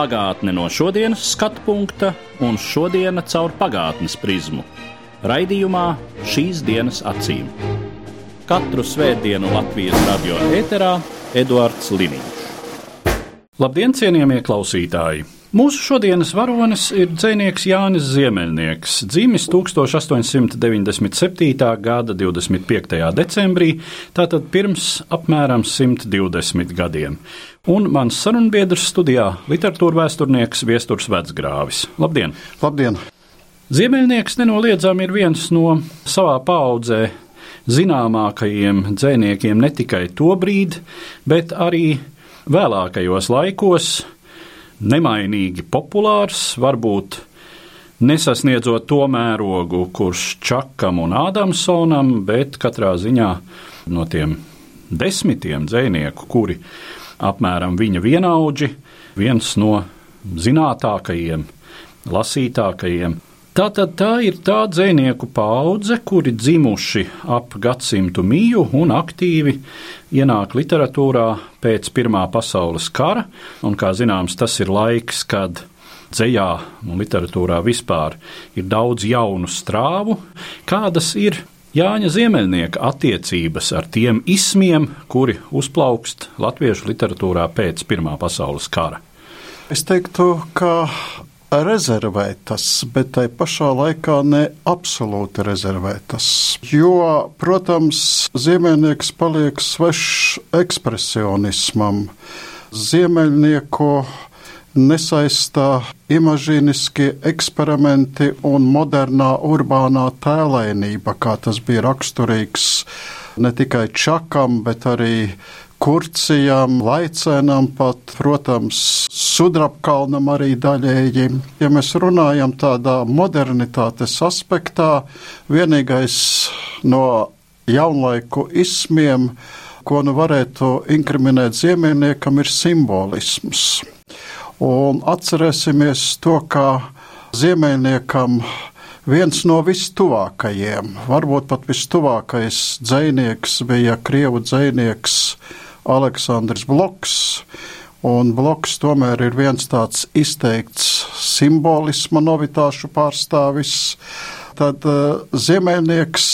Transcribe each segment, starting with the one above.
Pagātne no šodienas skatu punkta un šodienas caur pagātnes prizmu. Raidījumā šīs dienas acīm. Katru svētdienu Latvijas radio eterā Eduards Liniņš. Labdien, cienījamie klausītāji! Mūsu šodienas varonis ir dzinieks Jānis Ziemeļnieks, dzimis 1897. gada 25. decembrī, tātad pirms apmēram 120 gadiem. Un mans sarunbiedrs studijā - literatūra vēsturnieks Viesturs Vecgrāvis. Labdien! Labdien! Ziemeļnieks nenoliedzami ir viens no savā paudzē zināmākajiem dziniekiem ne tikai to brīdi, bet arī vēlākajos laikos nemainīgi populārs, varbūt nesasniedzot to mērogu, kurš Čakam un Ādamsonam, bet katrā ziņā no tiem desmitiem dzinieku, kuri apmēram viņa vienaudži, viens no zinātākajiem, lasītākajiem. Tātad tā ir tā dzinieku paudze, kuri dzimuši ap gadsimtu mīju un aktīvi ienāk literatūrā pēc Pirmā pasaules kara, un, kā zināms, tas ir laiks, kad dzējā un literatūrā vispār ir daudz jaunu strāvu, kādas ir Jāņa Ziemeļnieka attiecības ar tiem ismiem, kuri uzplaukst latviešu literatūrā pēc Pirmā pasaules kara. Es teiktu, ka rezervētas, bet tai pašā laikā ne absolūti rezervētas. Jo, protams, ziemeļnieks paliek svešs ekspresionismam. Ziemeļnieku nesaistā imažīniskie eksperimenti un modernā urbānā tēlēnība, kā tas bija raksturīgs ne tikai Čakam, bet arī Kurcijam, Laicēnam, pat, protams, Sudrabkalnam arī daļēji. Ja mēs runājam tādā modernitātes aspektā, vienīgais no jaunlaiku ismiem, ko nu varētu inkriminēt ziemeļniekam, ir simbolisms. Un atcerēsimies to, ka ziemeļniekam viens no vistuvākajiem, varbūt pat vistuvākais dzinieks bija krievu dzinieks Aleksandrs Bloks. Un bloks tomēr ir viens tāds izteikts simbolisma novitāšu pārstāvis. Tad uh, ziemeļnieks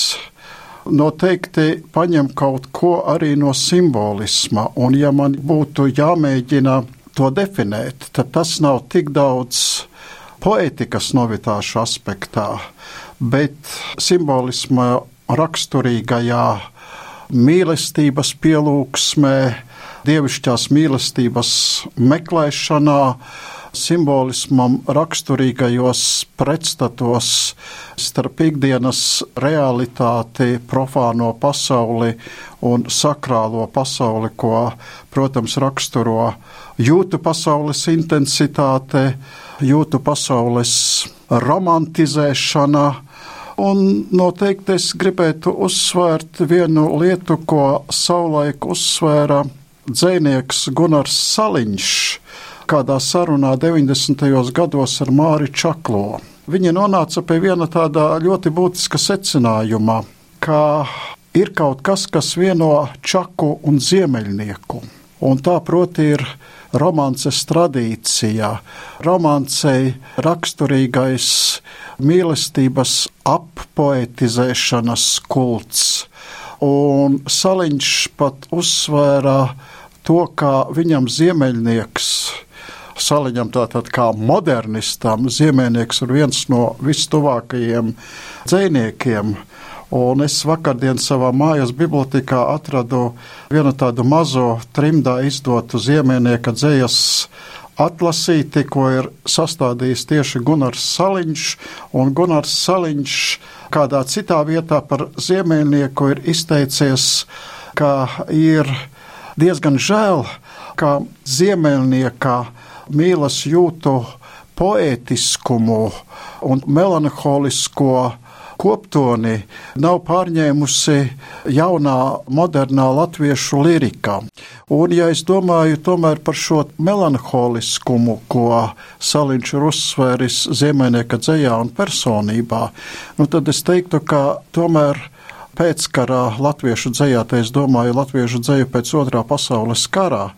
noteikti paņem kaut ko arī no simbolisma. Un ja man būtu jāmēģina to definēt, tad tas nav tik daudz poētikas novitāšu aspektā, bet simbolisma raksturīgajā mīlestības pielūgsmē, dievišķās mīlestības meklēšanā, simbolismam raksturīgajos pretstatos starp ikdienas realitāti, profāno pasauli un sakrālo pasauli, ko, protams, raksturo jūtu pasaules intensitāte, jūtu pasaules romantizēšana. Un noteikti es gribētu uzsvērt vienu lietu, ko savulaik uzsvēra dzēnieks Gunārs Saliņš kādā sarunā 90. gados ar Māri Čaklo. Viņi nonāca pie viena tāda ļoti būtiska secinājuma, ka ir kaut kas, kas vieno čaku un ziemeļnieku. Un tā proti ir romances tradīcija, romancei raksturīgais mīlestības appoetizēšanas kults. Un Saliņš pat uzsvēra to, ka viņam ziemeļnieks Saliņam tātad kā modernistam, Ziemēnieks ir viens no vistuvākajiem dzēniekiem. Un es vakardien savā mājas bibliotekā atradu vienu tādu mazo trimdā izdotu ziemēnieka dzējas atlasīti, ko ir sastādījis tieši Gunārs Saliņš, un Gunārs Saliņš kādā citā vietā par ziemēnieku ir izteicies, ka ir diezgan žēl, ka ziemeļnieka mīlas jūtu poētiskumu un melanholisko koptoni nav pārņēmusi jaunā, modernā latviešu lirika. Un, ja es domāju par šo melanholiskumu, ko Saliņš ir uzsvēris Ziemēnieka dzējā un personībā, nu tad es teiktu, ka tomēr pēckarā latviešu dzējā, te es domāju latviešu dzēju pēc otrā pasaules karā,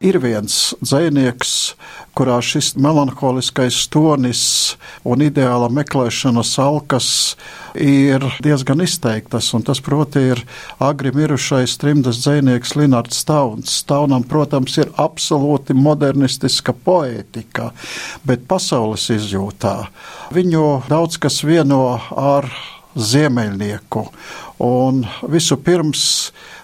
ir viens dzinieks, kurā šis melanholiskais tonis un ideāla meklēšanas alkas ir diezgan izteiktas, un tas, proti, ir agri mirušais trimdas dzinieks Linards Stauns. Staunam, protams, ir absolūti modernistiska poētika, bet pasaules izjūtā viņu daudz kas vieno ar ziemeļnieku. Un visu pirms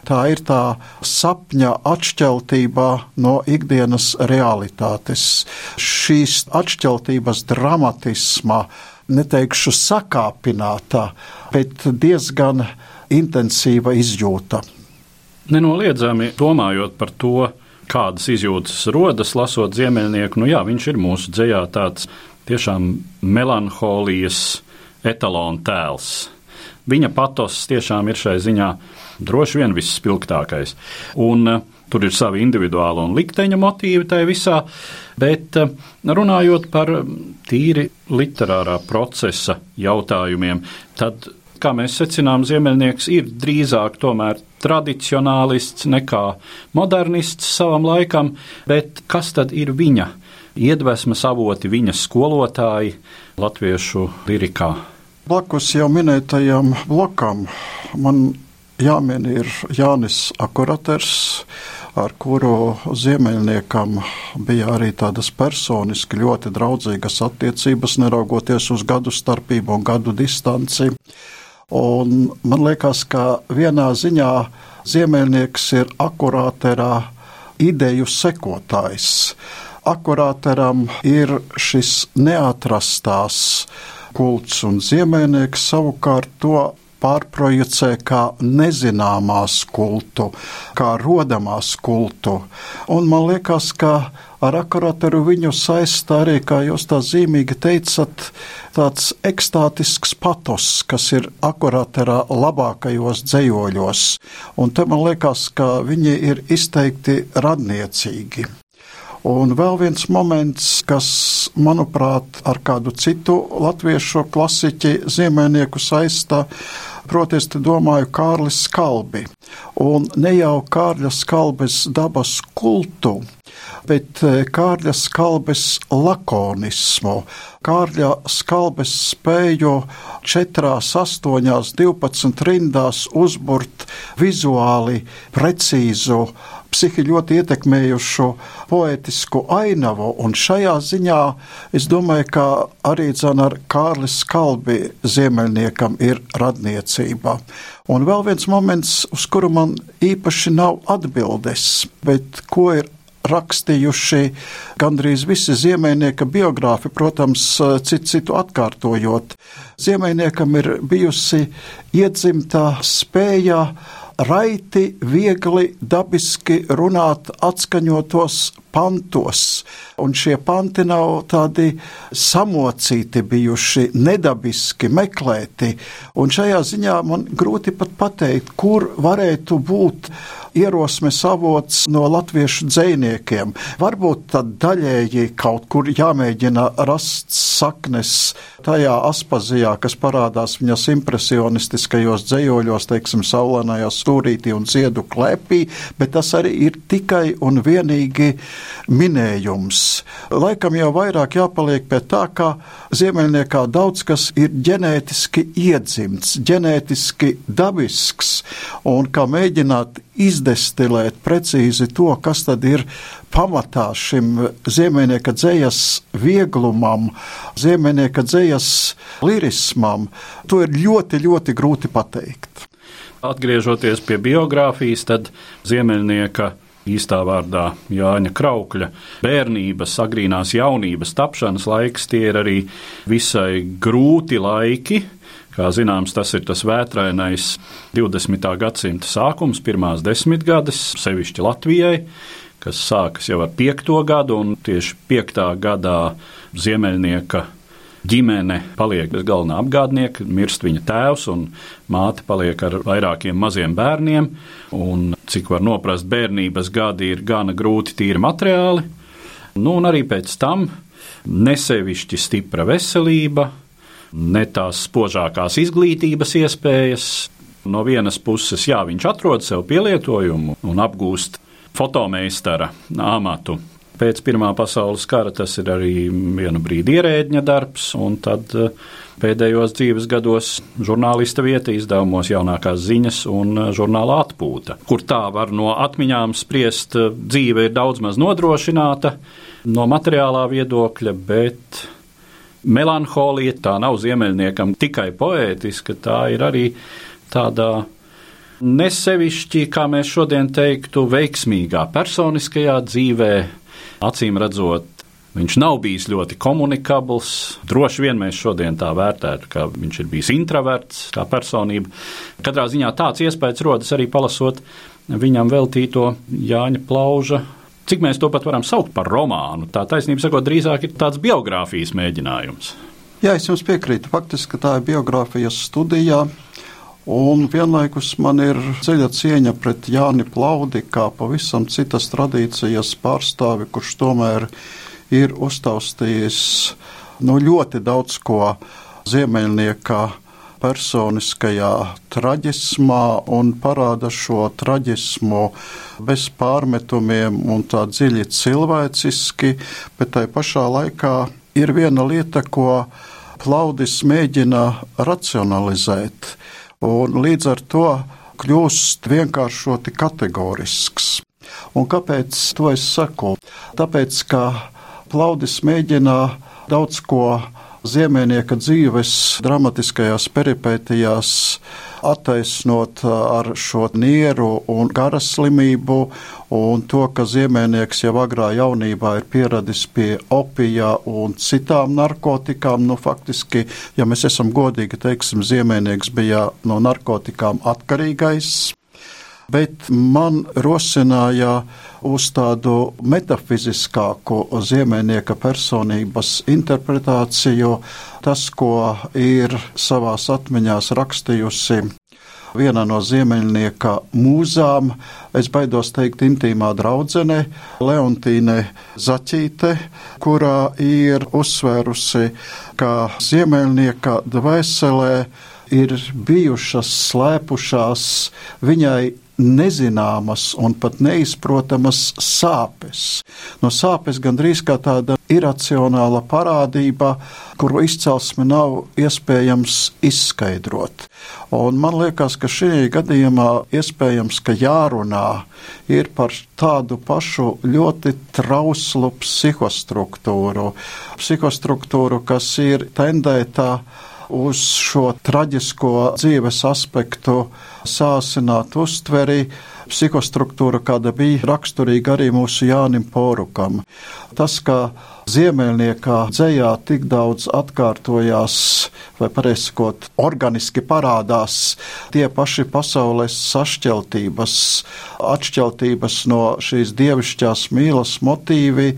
tā ir tā sapņa atšķeltība no ikdienas realitātes. Šīs atšķeltības dramatisma, neteikšu sakāpināta, bet diezgan intensīva izjūta. Nenoliedzami domājot par to, kādas izjūtas rodas, lasot ziemeļnieku, nu jā, viņš ir mūsu dzējā tāds tiešām melanholijas etalona tēls. Viņa patos tiešām ir šai ziņā droši vien visspilgtākais. Un, uh, Tur ir savi individuāli un likteņa motīvi tajā visā, bet uh, runājot par um, tīri literārā procesa jautājumiem, tad, kā mēs secinām, Ziemeļnieks ir drīzāk tomēr tradicionālists nekā modernists savam laikam, bet kas tad ir viņa iedvesmas avoti, viņa skolotāji latviešu lirikā? Blakus jau minētajam blokam man jāmin ir Jānis Akuraters, ar kuru ziemeļniekam bija arī tādas personiski ļoti draudzīgas attiecības, neraugoties uz gadu starpību un gadu distanci. Un man liekas, ka vienā ziņā ziemeļnieks ir akurāterā ideju sekotājs. Akurāteram ir šis neatrastās kults, un ziemeļnieks savukārt to pārprojicē kā nezināmās kultu, kā rodamās kultu. Un man liekas, ka ar akurātoru viņu saistā arī, kā jūs tā zīmīgi teicat, tāds ekstātisks patos, kas ir akurāterā labākajos dzējoļos. Un te man liekas, ka viņi ir izteikti radniecīgi. Un vēl viens moments, kas, manuprāt, ar kādu citu latviešu klasiķi Ziemēnieku saistā, Proti, es domāju Kārlis Skalbi. Un ne jau Kārļa Skalbes dabas kultu, bet eh, Kārļa Skalbes lakonismu, Kārļa Skalbes spēju četrās, astoņās, divpadsmit rindās uzburt vizuāli precīzu psihi ļoti ietekmējušu poetisku ainavu, un šajā ziņā es domāju, ka arī ar Kārlis Kalbi ziemeļniekam ir radniecība. Un vēl viens moments, uz kuru man īpaši nav atbildes, bet ko ir rakstījuši gandrīz visi ziemeļnieka biogrāfi, protams, citu citu atkārtojot. Ziemeļniekam ir bijusi iedzimta spēja raiti, viegli, dabiski runāt atskaņotos pantos, un šie panti nav tādi samocīti bijuši, nedabiski meklēti, un šajā ziņā man grūti pat pateikt, kur varētu būt ierosmes avots no latviešu dzējniekiem. Varbūt tad daļēji kaut kur jāmēģina rast saknes tajā aspazijā, kas parādās viņas impresionistiskajos dzējoļos, teiksim, saulēnajā stūrītī un ziedu klēpī, bet tas arī ir tikai un vienīgi minējums. Laikam jau vairāk jāpaliek pie tā, ka ziemeļniekā daudz kas ir ģenētiski iedzimts, ģenētiski dabisks, un kā mēģināt izdestilēt precīzi to, kas tad ir pamatā šim ziemeļnieka dzējas vieglumam, ziemeļnieka dzējas lirismam, to ir ļoti, ļoti grūti pateikt. Atgriežoties pie biogrāfijas, tad ziemeļnieka īstā vārdā Jāņa Kraukļa bērnības, agrīnās jaunības tapšanas laiks, tie ir arī visai grūti laiki. Kā zināms, tas ir tas vētrainais 20. gadsimta sākums, pirmās desmitgades, sevišķi Latvijai, kas sākas jau ar 5. gadu, un tieši 5. gadā ziemeļnieka ģimene paliek bez galvenā apgādnieka, mirst viņa tēvs, un māte paliek ar vairākiem maziem bērniem. Un, cik var noprast, bērnības gadi ir gana grūti tīri materiāli. Nu, un arī pēc tam nesevišķi stipra veselība, ne tās spožākās izglītības iespējas. No vienas puses, jā, viņš atrod sev pielietojumu un apgūst fotomeistara amatu. Pēc Pirmā pasaules kara tas ir arī vienu brīdi ierēdņa darbs, un tad eh, pēdējos dzīves gados žurnālista vieta izdevumos jaunākās ziņas un eh, žurnāla atpūta, kur tā var no atmiņām spriest, eh, dzīve ir daudz maz nodrošināta no materiālā viedokļa, bet melanholija tā nav ziemeļniekam tikai poētiska, tā ir arī tādā nesevišķi, kā mēs šodien teiktu, veiksmīgā personiskajā dzīvē, acīm redzot. Viņš nav bijis ļoti komunikabls. Droši vien mēs šodien tā vērtētu, ka viņš ir bijis introverts kā personība. Katrā ziņā tāds iespējas rodas arī palasot viņam veltīto Jāņa Plauža cik mēs to pat varam saukt par romānu. Tā taisnība sakot, drīzāk ir tāds biogrāfijas mēģinājums. Jā, es jums piekrītu. Faktiski tā ir biogrāfijas studijā. Un vienlaikus man ir dziļa cieņa pret Jāni Plaudi, kā pavisam citas tradīcijas pārstāvi, kurš tomēr ir uztaustījis nu, ļoti daudz ko ziemeļnieka personiskajā traģismā un parāda šo traģismu bez pārmetumiem un tā dziļi cilvēciski, bet tai pašā laikā ir viena lieta, ko Plaudis mēģina racionalizēt, un līdz ar to kļūst vienkāršoti kategorisks. Un kāpēc to es saku? Tāpēc, ka Plaudis mēģina daudz ko Ziemēnieka dzīves dramatiskajās peripētijās attaisnot ar šo nieru un garas slimību, un to, ka ziemēnieks jau agrā jaunībā ir pieradis pie opija un citām narkotikām. Nu, faktiski, ja mēs esam godīgi, teiksim, ziemēnieks bija no narkotikām atkarīgais bet man rosināja uz tādu metafiziskāku ziemeļnieka personības interpretāciju, tas, ko ir savās atmiņās rakstījusi viena no ziemeļnieka mūzām, es baidos teikt, intīmā draudzene, Leontīne Zaķīte, kurā ir uzsvērusi, ka ziemeļnieka dvēselē ir bijušas slēpušās viņai nezināmas un pat neizprotamas sāpes. No sāpes gandrīz kā tāda iracionāla parādība, kuru izcelsme nav iespējams izskaidrot. Un man liekas, ka šī gadījumā iespējams, ka jārunā ir par tādu pašu ļoti trauslu psihostruktūru, psihostruktūru, kas ir tendēta uz šo traģisko dzīves aspektu sāsināt uztveri, psihostruktūra, kāda bija raksturīga arī mūsu Jānim Porukam. Tas, ka Ziemeļniekā dzējā tik daudz atkārtojās, vai pareizi sakot, organiski parādās tie paši pasaules sašķeltības, atšķeltības no šīs dievišķās mīlas motīvi,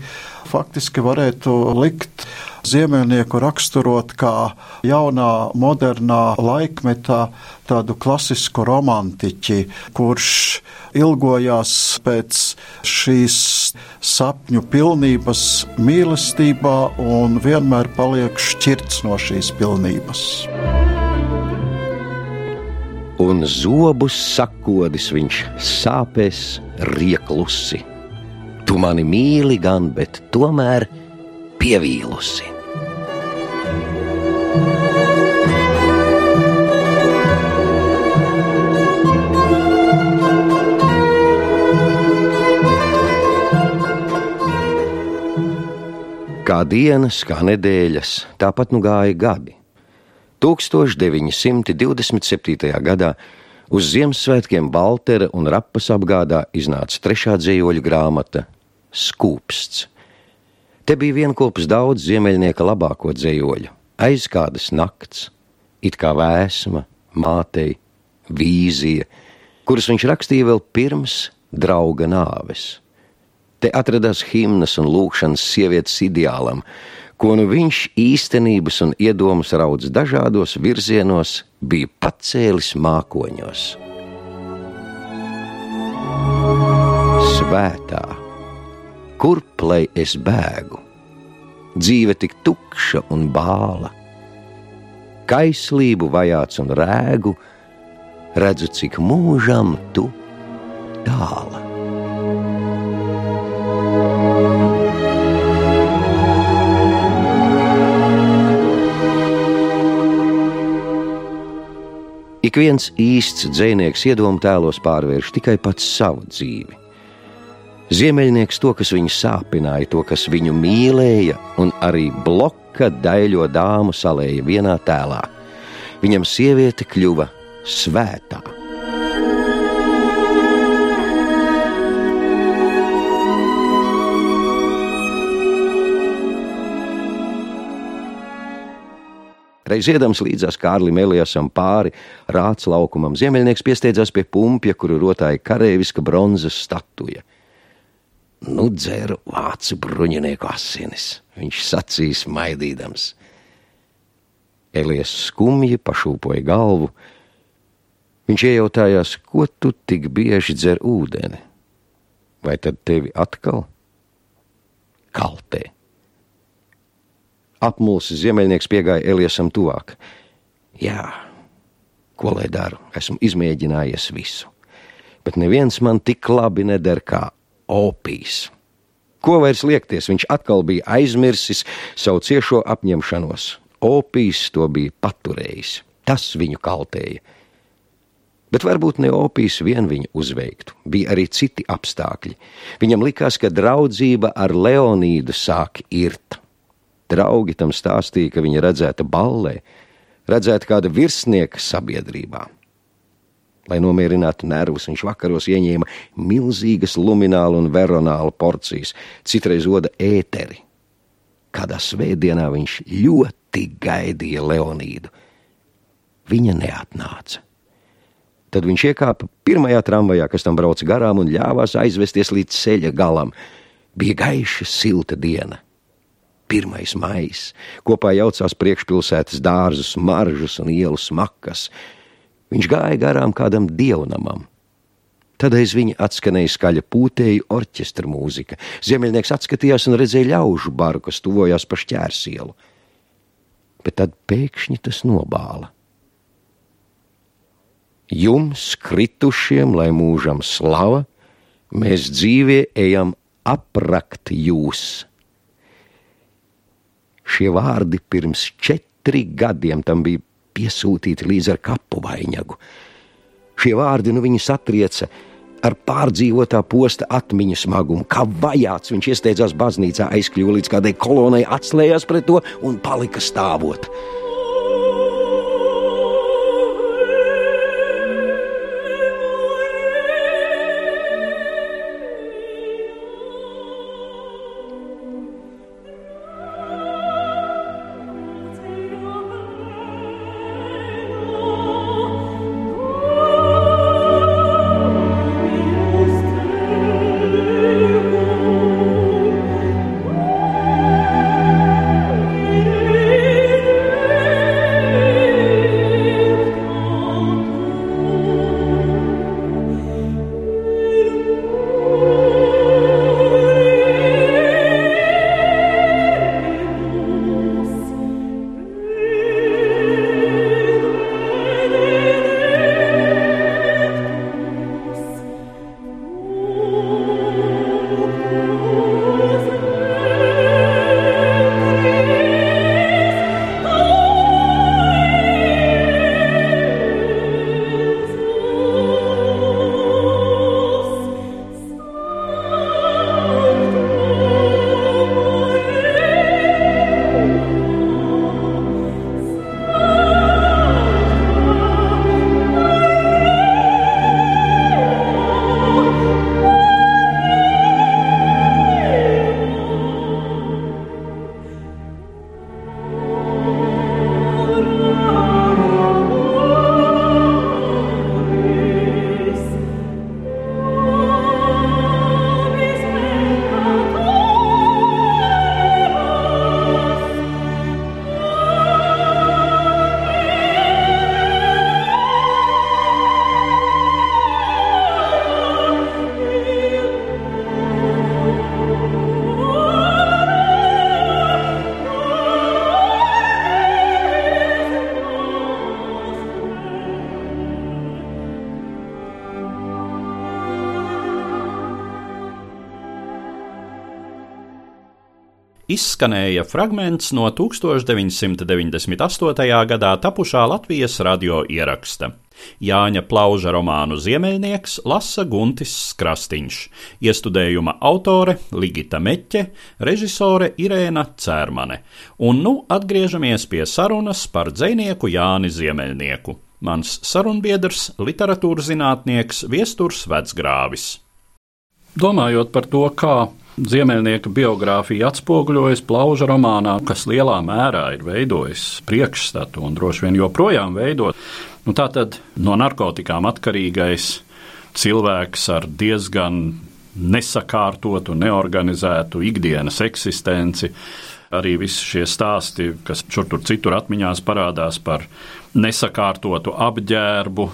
faktiski varētu likt ziemeļnieku raksturot kā jaunā, modernā laikmetā tādu klasisku romantiķi, kurš ilgojās pēc šīs sapņu pilnības mīlestībā un vienmēr paliek šķirts no šīs pilnības. Un zobus sakodis viņš sāpēs rieklusi. Tu mani mīli gan, bet tomēr pievīlusi. Kā dienas, kā nedēļas, tāpat nu gāja gadi. 1927. gadā uz Ziemassvētkiem Baltera un Rapas apgādā iznāca trešā dzējoļu grāmata Skūpsts. Te bija vienopus daudz ziemeļnieka labāko dzējoļu, aiz kādas nakts, it kā vēsma, mātei, vīzija, kuras viņš rakstīja vēl pirms drauga nāves. Te atradās himnas un lūkšanas sievietes ideālam, ko nu viņš īstenības un iedomas raudz dažādos virzienos, bija pacēlis mākoņos. Svētā, kurp lai es bēgu? Dzīve tik tukša un bāla, kaislību vajāts un rēgu, redzu, cik mūžam tu tāla. Ik viens īsts dzinieks iedomu tēlos pārvērš tikai pats savu dzīvi. Ziemeļnieks to, kas viņu sāpināja, to, kas viņu mīlēja, un arī bloka daļo dāmu salēja vienā tēlā. Viņam sieviete kļuva svētā. Reiz iedams līdzās Kārlim Elijasam pāri rāts laukumam, ziemeļnieks piesteidzās pie pumpja, kuru rotāja kareiviska bronzas statuja. Nu, dzeru vācu bruņinieku asinis, viņš sacīja smaidīdams. Elijas skumji pašūpoja galvu. Viņš iejautājās, ko tu tik bieži dzer ūdeni? Vai tad tevi atkal kaltē? Apmulsis ziemeļnieks piegāja Eliasam tuvāk. Jā, ko lai daru? Esmu izmēģinājies visu. Bet neviens man tik labi neder kā opijs. Ko vairs liekties, viņš atkal bija aizmirsis savu ciešo apņemšanos. Opijs to bija paturējis. Tas viņu kaltēja. Bet varbūt ne opijs vien viņu uzveiktu, bija arī citi apstākļi. Viņam likās, ka draudzība ar Leonīdu sāk irt. Draugi tam stāstīja, ka viņa redzēta ballē, redzēta kāda virsnieka sabiedrībā. Lai nomierinātu nervus, viņš vakaros ieņēma milzīgas luminālu un veronālu porcijas, citreiz oda ēteri. Kādā svētdienā viņš ļoti gaidīja Leonīdu. Viņa neatnāca. Tad viņš iekāpa pirmajā tramvajā, kas tam brauca garām, un ļāvās aizvesties līdz ceļa galam. Bija gaiša, silta diena. Pirmais maijs kopā jaucās priekšpilsētas dārzus, maržas un ielu smakas. Viņš gāja garām kādam dievnamam. Tad aiz viņa atskanēja skaļa pūtēju orķestra mūzika. Ziemeļnieks atskatījās un redzēja ļaužu baru, kas tuvojās pa šķērsielu. Bet tad pēkšņi tas nobāla. Jums, kritušiem, lai mūžam slava, mēs dzīvē ejam aprakt jūs Šie vārdi pirms četri gadiem tam bija piesūtīti līdz ar kapu vainagu. Šie vārdi nu viņu satrieca ar pārdzīvotā posta atmiņu smagumu. Kā vajāts viņš iesteidzās baznīcā, aizkļuva līdz kādai kolonai, atslējās pret to un palika stāvot. Izskanēja fragments no 1998. gadā tapušā Latvijas radio ieraksta. Jāņa Plauža romānu Ziemeļnieks lasa Guntis Krastīņš, iestudējuma autore Ligita Meķe, režisore Irēna Cērmane. Un nu atgriežamies pie sarunas par dzinieku Jāni Ziemeļnieku. Mans sarunbiedrs, literatūras zinātnieks Viesturs Vecgrāvis. Domājot par to, kā Ziemeļnieka biogrāfija atspoguļojas plauža romānā, kas lielā mērā ir veidojis priekšstatu un droši vien joprojām veido. Nu, tā tad no narkotikām atkarīgais cilvēks ar diezgan nesakārtotu, neorganizētu ikdienas eksistenci. Arī visi šie stāsti, kas šur tur citur atmiņās parādās par nesakārtotu apģērbu,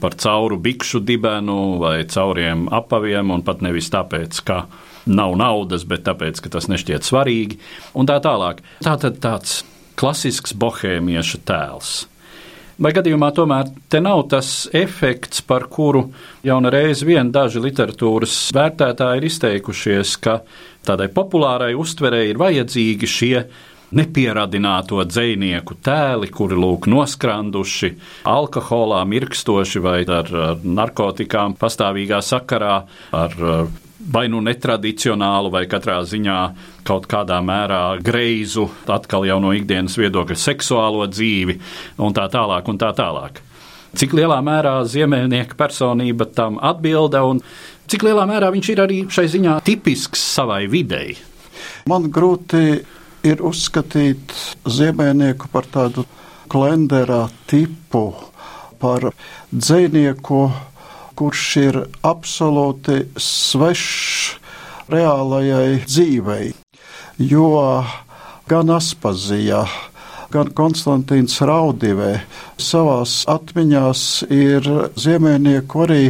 par cauru bikšu dibenu vai cauriem apaviem, un pat nevis tāpēc, ka nav naudas, bet tāpēc, ka tas nešķiet svarīgi, un tā tālāk. Tā tad tāds klasisks bohēmieša tēls. Vai gadījumā tomēr te nav tas efekts, par kuru jau reiz vien daži literatūras vērtētāji ir izteikušies, ka tādai populārai uztverei ir vajadzīgi šie nepieradināto dzinieku tēli, kuri lūk noskranduši, alkoholā mirkstoši vai ar narkotikām pastāvīgā sakarā, ar vai nu netradicionālu, vai katrā ziņā kaut kādā mērā greizu, atkal jau no ikdienas viedokļa, seksuālo dzīvi un tā tālāk. Un tā tālāk. Cik lielā mērā ziemeļnieka personība tam atbilda un cik lielā mērā viņš ir arī šai ziņā tipisks savai videi? Man grūti ir uzskatīt ziemeļnieku par tādu klenderā tipu, par dzinieku kurš ir absolūti svešs reālajai dzīvei. Jo gan Aspazija, gan Konstantīns Raudivē savās atmiņās ir ziemēnieku arī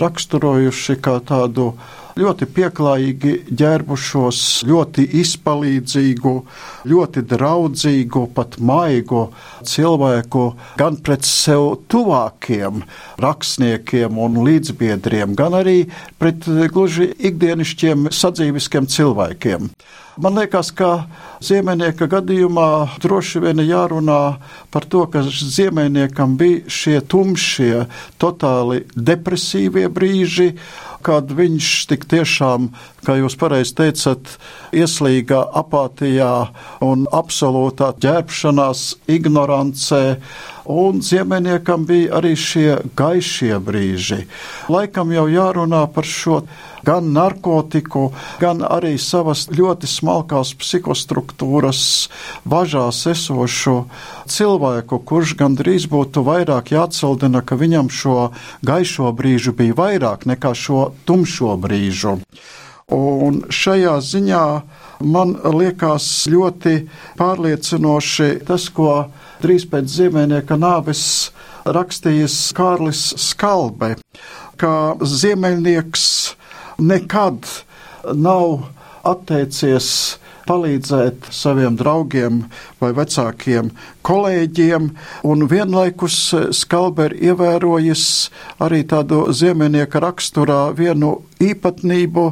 raksturojuši kā tādu ļoti pieklājīgi ģērbušos, ļoti izpalīdzīgu, ļoti draudzīgu, pat maigu cilvēku gan pret sev tuvākiem rakstniekiem un līdzbiedriem, gan arī pret gluži ikdienišķiem sadzīviskiem cilvēkiem. Man liekas, ka ziemeļnieka gadījumā droši vien jārunā par to, ka ziemeļniekam bija šie tumšie, totāli depresīvie brīži, kad viņš tik tiešām, kā jūs pareizi teicat, ieslīga apātijā un absolūtā ģērbšanās, ignorancē, un ziemeļniekam bija arī šie gaišie brīži. Laikam jau jārunā par šo gan narkotiku, gan arī savas ļoti smalkās psihostruktūras važās esošu cilvēku, kurš gandrīz būtu vairāk jāatceldina, ka viņam šo gaišo brīžu bija vairāk nekā šo tumšo brīžu. Un šajā ziņā man liekas ļoti pārliecinoši tas, ko drīz pēc Ziemeļnieka nāves rakstījis Kārlis Skalbe, ka Ziemeļnieks nekad nav atteicies palīdzēt saviem draugiem vai vecākiem kolēģiem, un vienlaikus Skalber ievērojis arī tādu ziemenieka raksturā vienu īpatnību.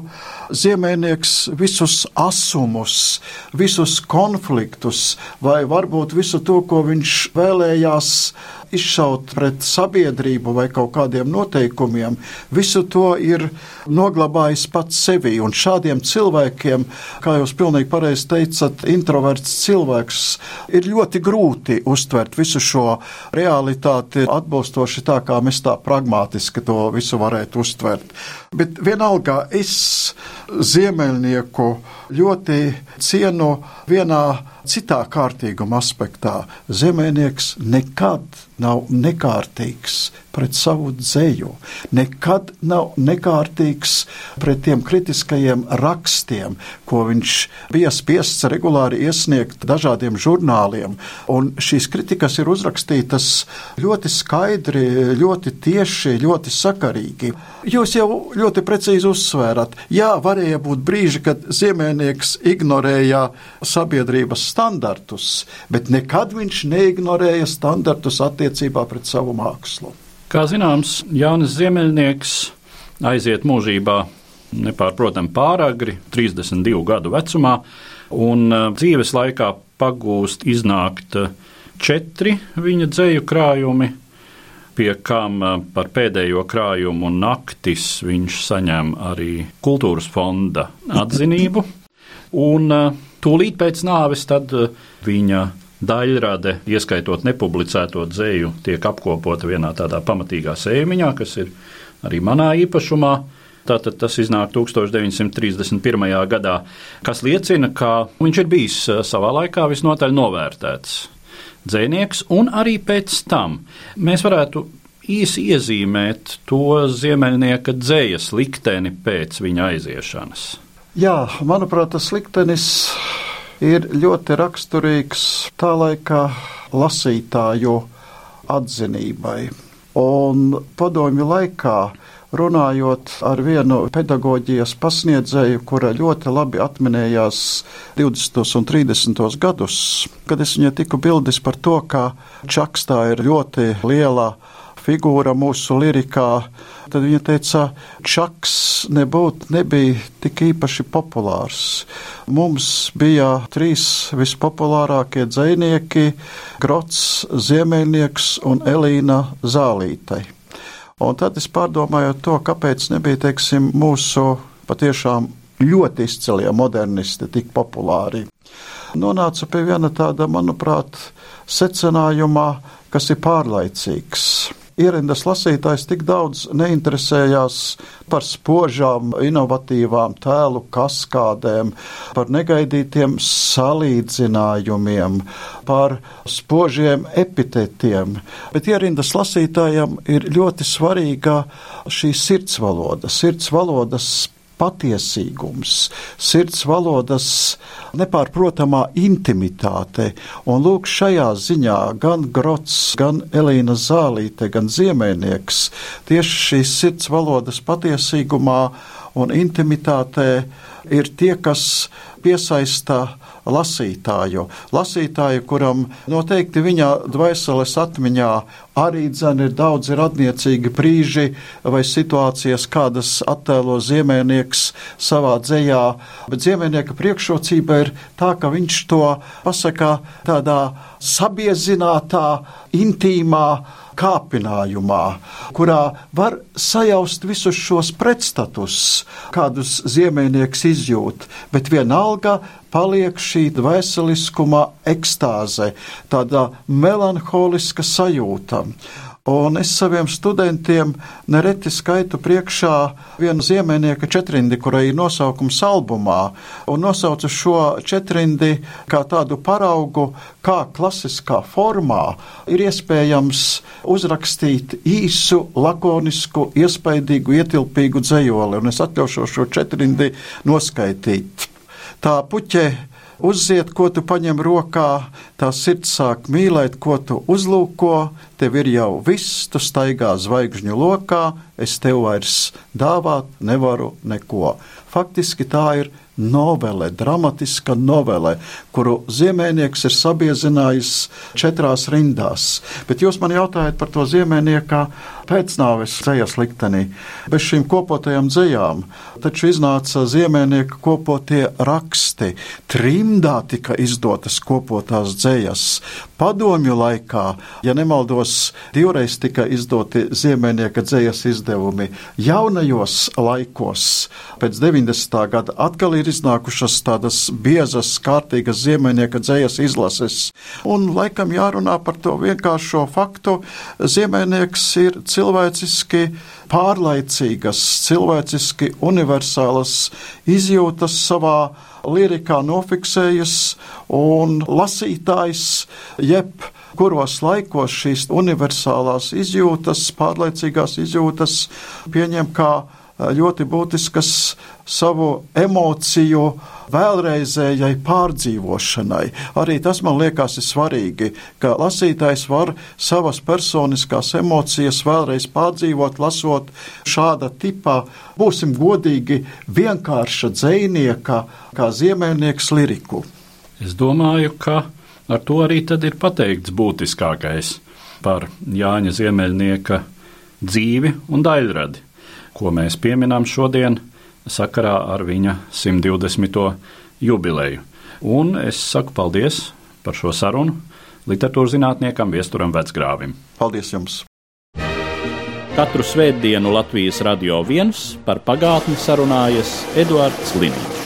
Ziemēnieks visus asumus, visus konfliktus, vai varbūt visu to, ko viņš vēlējās izšaut pret sabiedrību vai kaut kādiem noteikumiem, visu to ir noglabājis pats sevi. Un šādiem cilvēkiem, kā jūs pilnīgi pareizi teicat, introverts cilvēks ir ļoti grūti uztvert visu šo realitāti atbilstoši tā, kā mēs tā pragmatiski to visu varētu uztvert. Bet vienalga es ziemeļnieku ļoti cienu vienā citā kārtīguma aspektā. Zemēnieks nekad nav nekārtīgs pret savu dzēju, nekad nav nekārtīgs pret tiem kritiskajiem rakstiem, ko viņš bija spiests regulāri iesniegt dažādiem žurnāliem. Un šīs kritikas ir uzrakstītas ļoti skaidri, ļoti tieši, ļoti sakarīgi. Jūs jau ļoti precīzi uzsvērat, jā, varēja būt brīži, kad ziemēnieks ignorēja sabiedrības standartus, bet nekad viņš neignorēja standartus attiecībā pret savu mākslu. Kā zināms, Jānis Ziemeļnieks aiziet mūžībā nepārprotami pāragri, 32 gadu vecumā. un uh, dzīves laikā pagūst iznākt uh, četri viņa dzēju krājumi, pie kam uh, par pēdējo krājumu naktis viņš saņem arī kultūras fonda atzinību. Un tūlīt pēc nāves tad viņa daļrade, ieskaitot nepublicēto dzēju, tiek apkopota vienā tādā pamatīgā sēmiņā, kas ir arī manā īpašumā. Tātad tas iznāk 1931. gadā, kas liecina, ka viņš ir bijis savā laikā visnotaļ novērtēts dzēnieks, un arī pēc tam mēs varētu īsi iezīmēt to ziemeļnieka dzējas likteni pēc viņa aiziešanas. Jā, manuprāt, tas liktenis ir ļoti raksturīgs tā laika lasītāju atzinībai. Un padomju laikā runājot ar vienu pedagoģijas pasniedzēju, kura ļoti labi atminējās 20. un 30. gadus, kad es viņai tiku bildis par to, ka Čakstā ir ļoti liela figūra mūsu lirikā, tad viņa teica, Čaks nebūt, nebija tik īpaši populārs. Mums bija trīs vispopulārākie dzēnieki - Grots, Ziemeļnieks un Elīna Zālītai. Un tad es pārdomāju to, kāpēc nebija, teiksim, mūsu patiešām ļoti izcilie modernisti tik populāri. Nonāca pie viena tāda, manuprāt, secinājumā, kas ir pārlaicīgs ierindas lasītājs tik daudz neinteresējās par spožām, inovatīvām tēlu kaskādēm, par negaidītiem salīdzinājumiem, par spožiem epitetiem. Bet ierindas lasītājam ir ļoti svarīga šī sirdsvaloda, sirdsvalodas patiesīgums, sirds valodas nepārprotamā intimitāte. Un lūk, šajā ziņā gan Grots, gan Elīna Zālīte, gan Ziemēnieks tieši šīs sirds valodas patiesīgumā un intimitātē ir tie, kas piesaista lasītāju. Lasītāju, kuram noteikti viņa dvēseles atmiņā arī dzen ir daudzi radniecīgi brīži vai situācijas, kādas attēlo ziemēnieks savā dzējā, bet ziemēnieka priekšrocība ir tā, ka viņš to pasaka tādā sabiezinātā, intīmā, kāpinājumā, kurā var sajaust visus šos pretstatus, kādus ziemēnieks izjūt, bet vienalga paliek šī dvēseliskuma ekstāze, tāda melanholiska sajūta. Un es saviem studentiem nereti skaitu priekšā vienu ziemenieka četrindi, kurai ir nosaukums albumā, un nosaucu šo četrindi kā tādu paraugu, kā klasiskā formā ir iespējams uzrakstīt īsu, lakonisku, iespaidīgu, ietilpīgu dzējoli, un es atļaušos šo četrindi noskaitīt. Tā puķe uzziet, ko tu paņem rokā, tā sirds sāk mīlēt, ko tu uzlūko, tev ir jau viss, tu staigā zvaigžņu lokā, es tev vairs dāvāt nevaru neko. Faktiski tā ir novele, dramatiska novele, kuru Ziemēnieks ir sabiezinājis četrās rindās. Bet jūs man jautājat par to Ziemēnieka pēcnāves dzējas liktenī. Bez šīm kopotajām dzējām taču iznāca Ziemēnieka kopotie raksti. Trimdā tika izdotas kopotās dzējas. Padomju laikā, ja nemaldos, divreiz tika izdoti Ziemēnieka dzējas izdevumi. Jaunajos laikos, pēc 90. gada, atkal ir iznākušas tādas biezas, kārtīgas Ziemēnieka dzējas izlases. Un laikam jārunā par to vienkāršo faktu. Ziemēnieks ir cilvēciski pārlaicīgas, cilvēciski universālas izjūtas savā lirikā nofiksējas, un lasītājs jeb kuros laikos šīs universālās izjūtas, pārlaicīgās izjūtas pieņem kā ļoti būtiskas savu emociju vēlreizējai pārdzīvošanai. Arī tas man liekas ir svarīgi, ka lasītājs var savas personiskās emocijas vēlreiz pārdzīvot, lasot šāda tipa, būsim godīgi, vienkārša dzēnieka, kā ziemeļnieks liriku. Es domāju, ka ar to arī ir pateikts būtiskākais par Jāņa Ziemeļnieka dzīvi un daļradi ko mēs pieminām šodien sakarā ar viņa 120. jubileju. Un es saku paldies par šo sarunu literatūras zinātniekam Viesturam Vecgrāvim. Paldies jums! Katru svētdienu Latvijas radio viens par pagātni sarunājas Eduards Liniņš.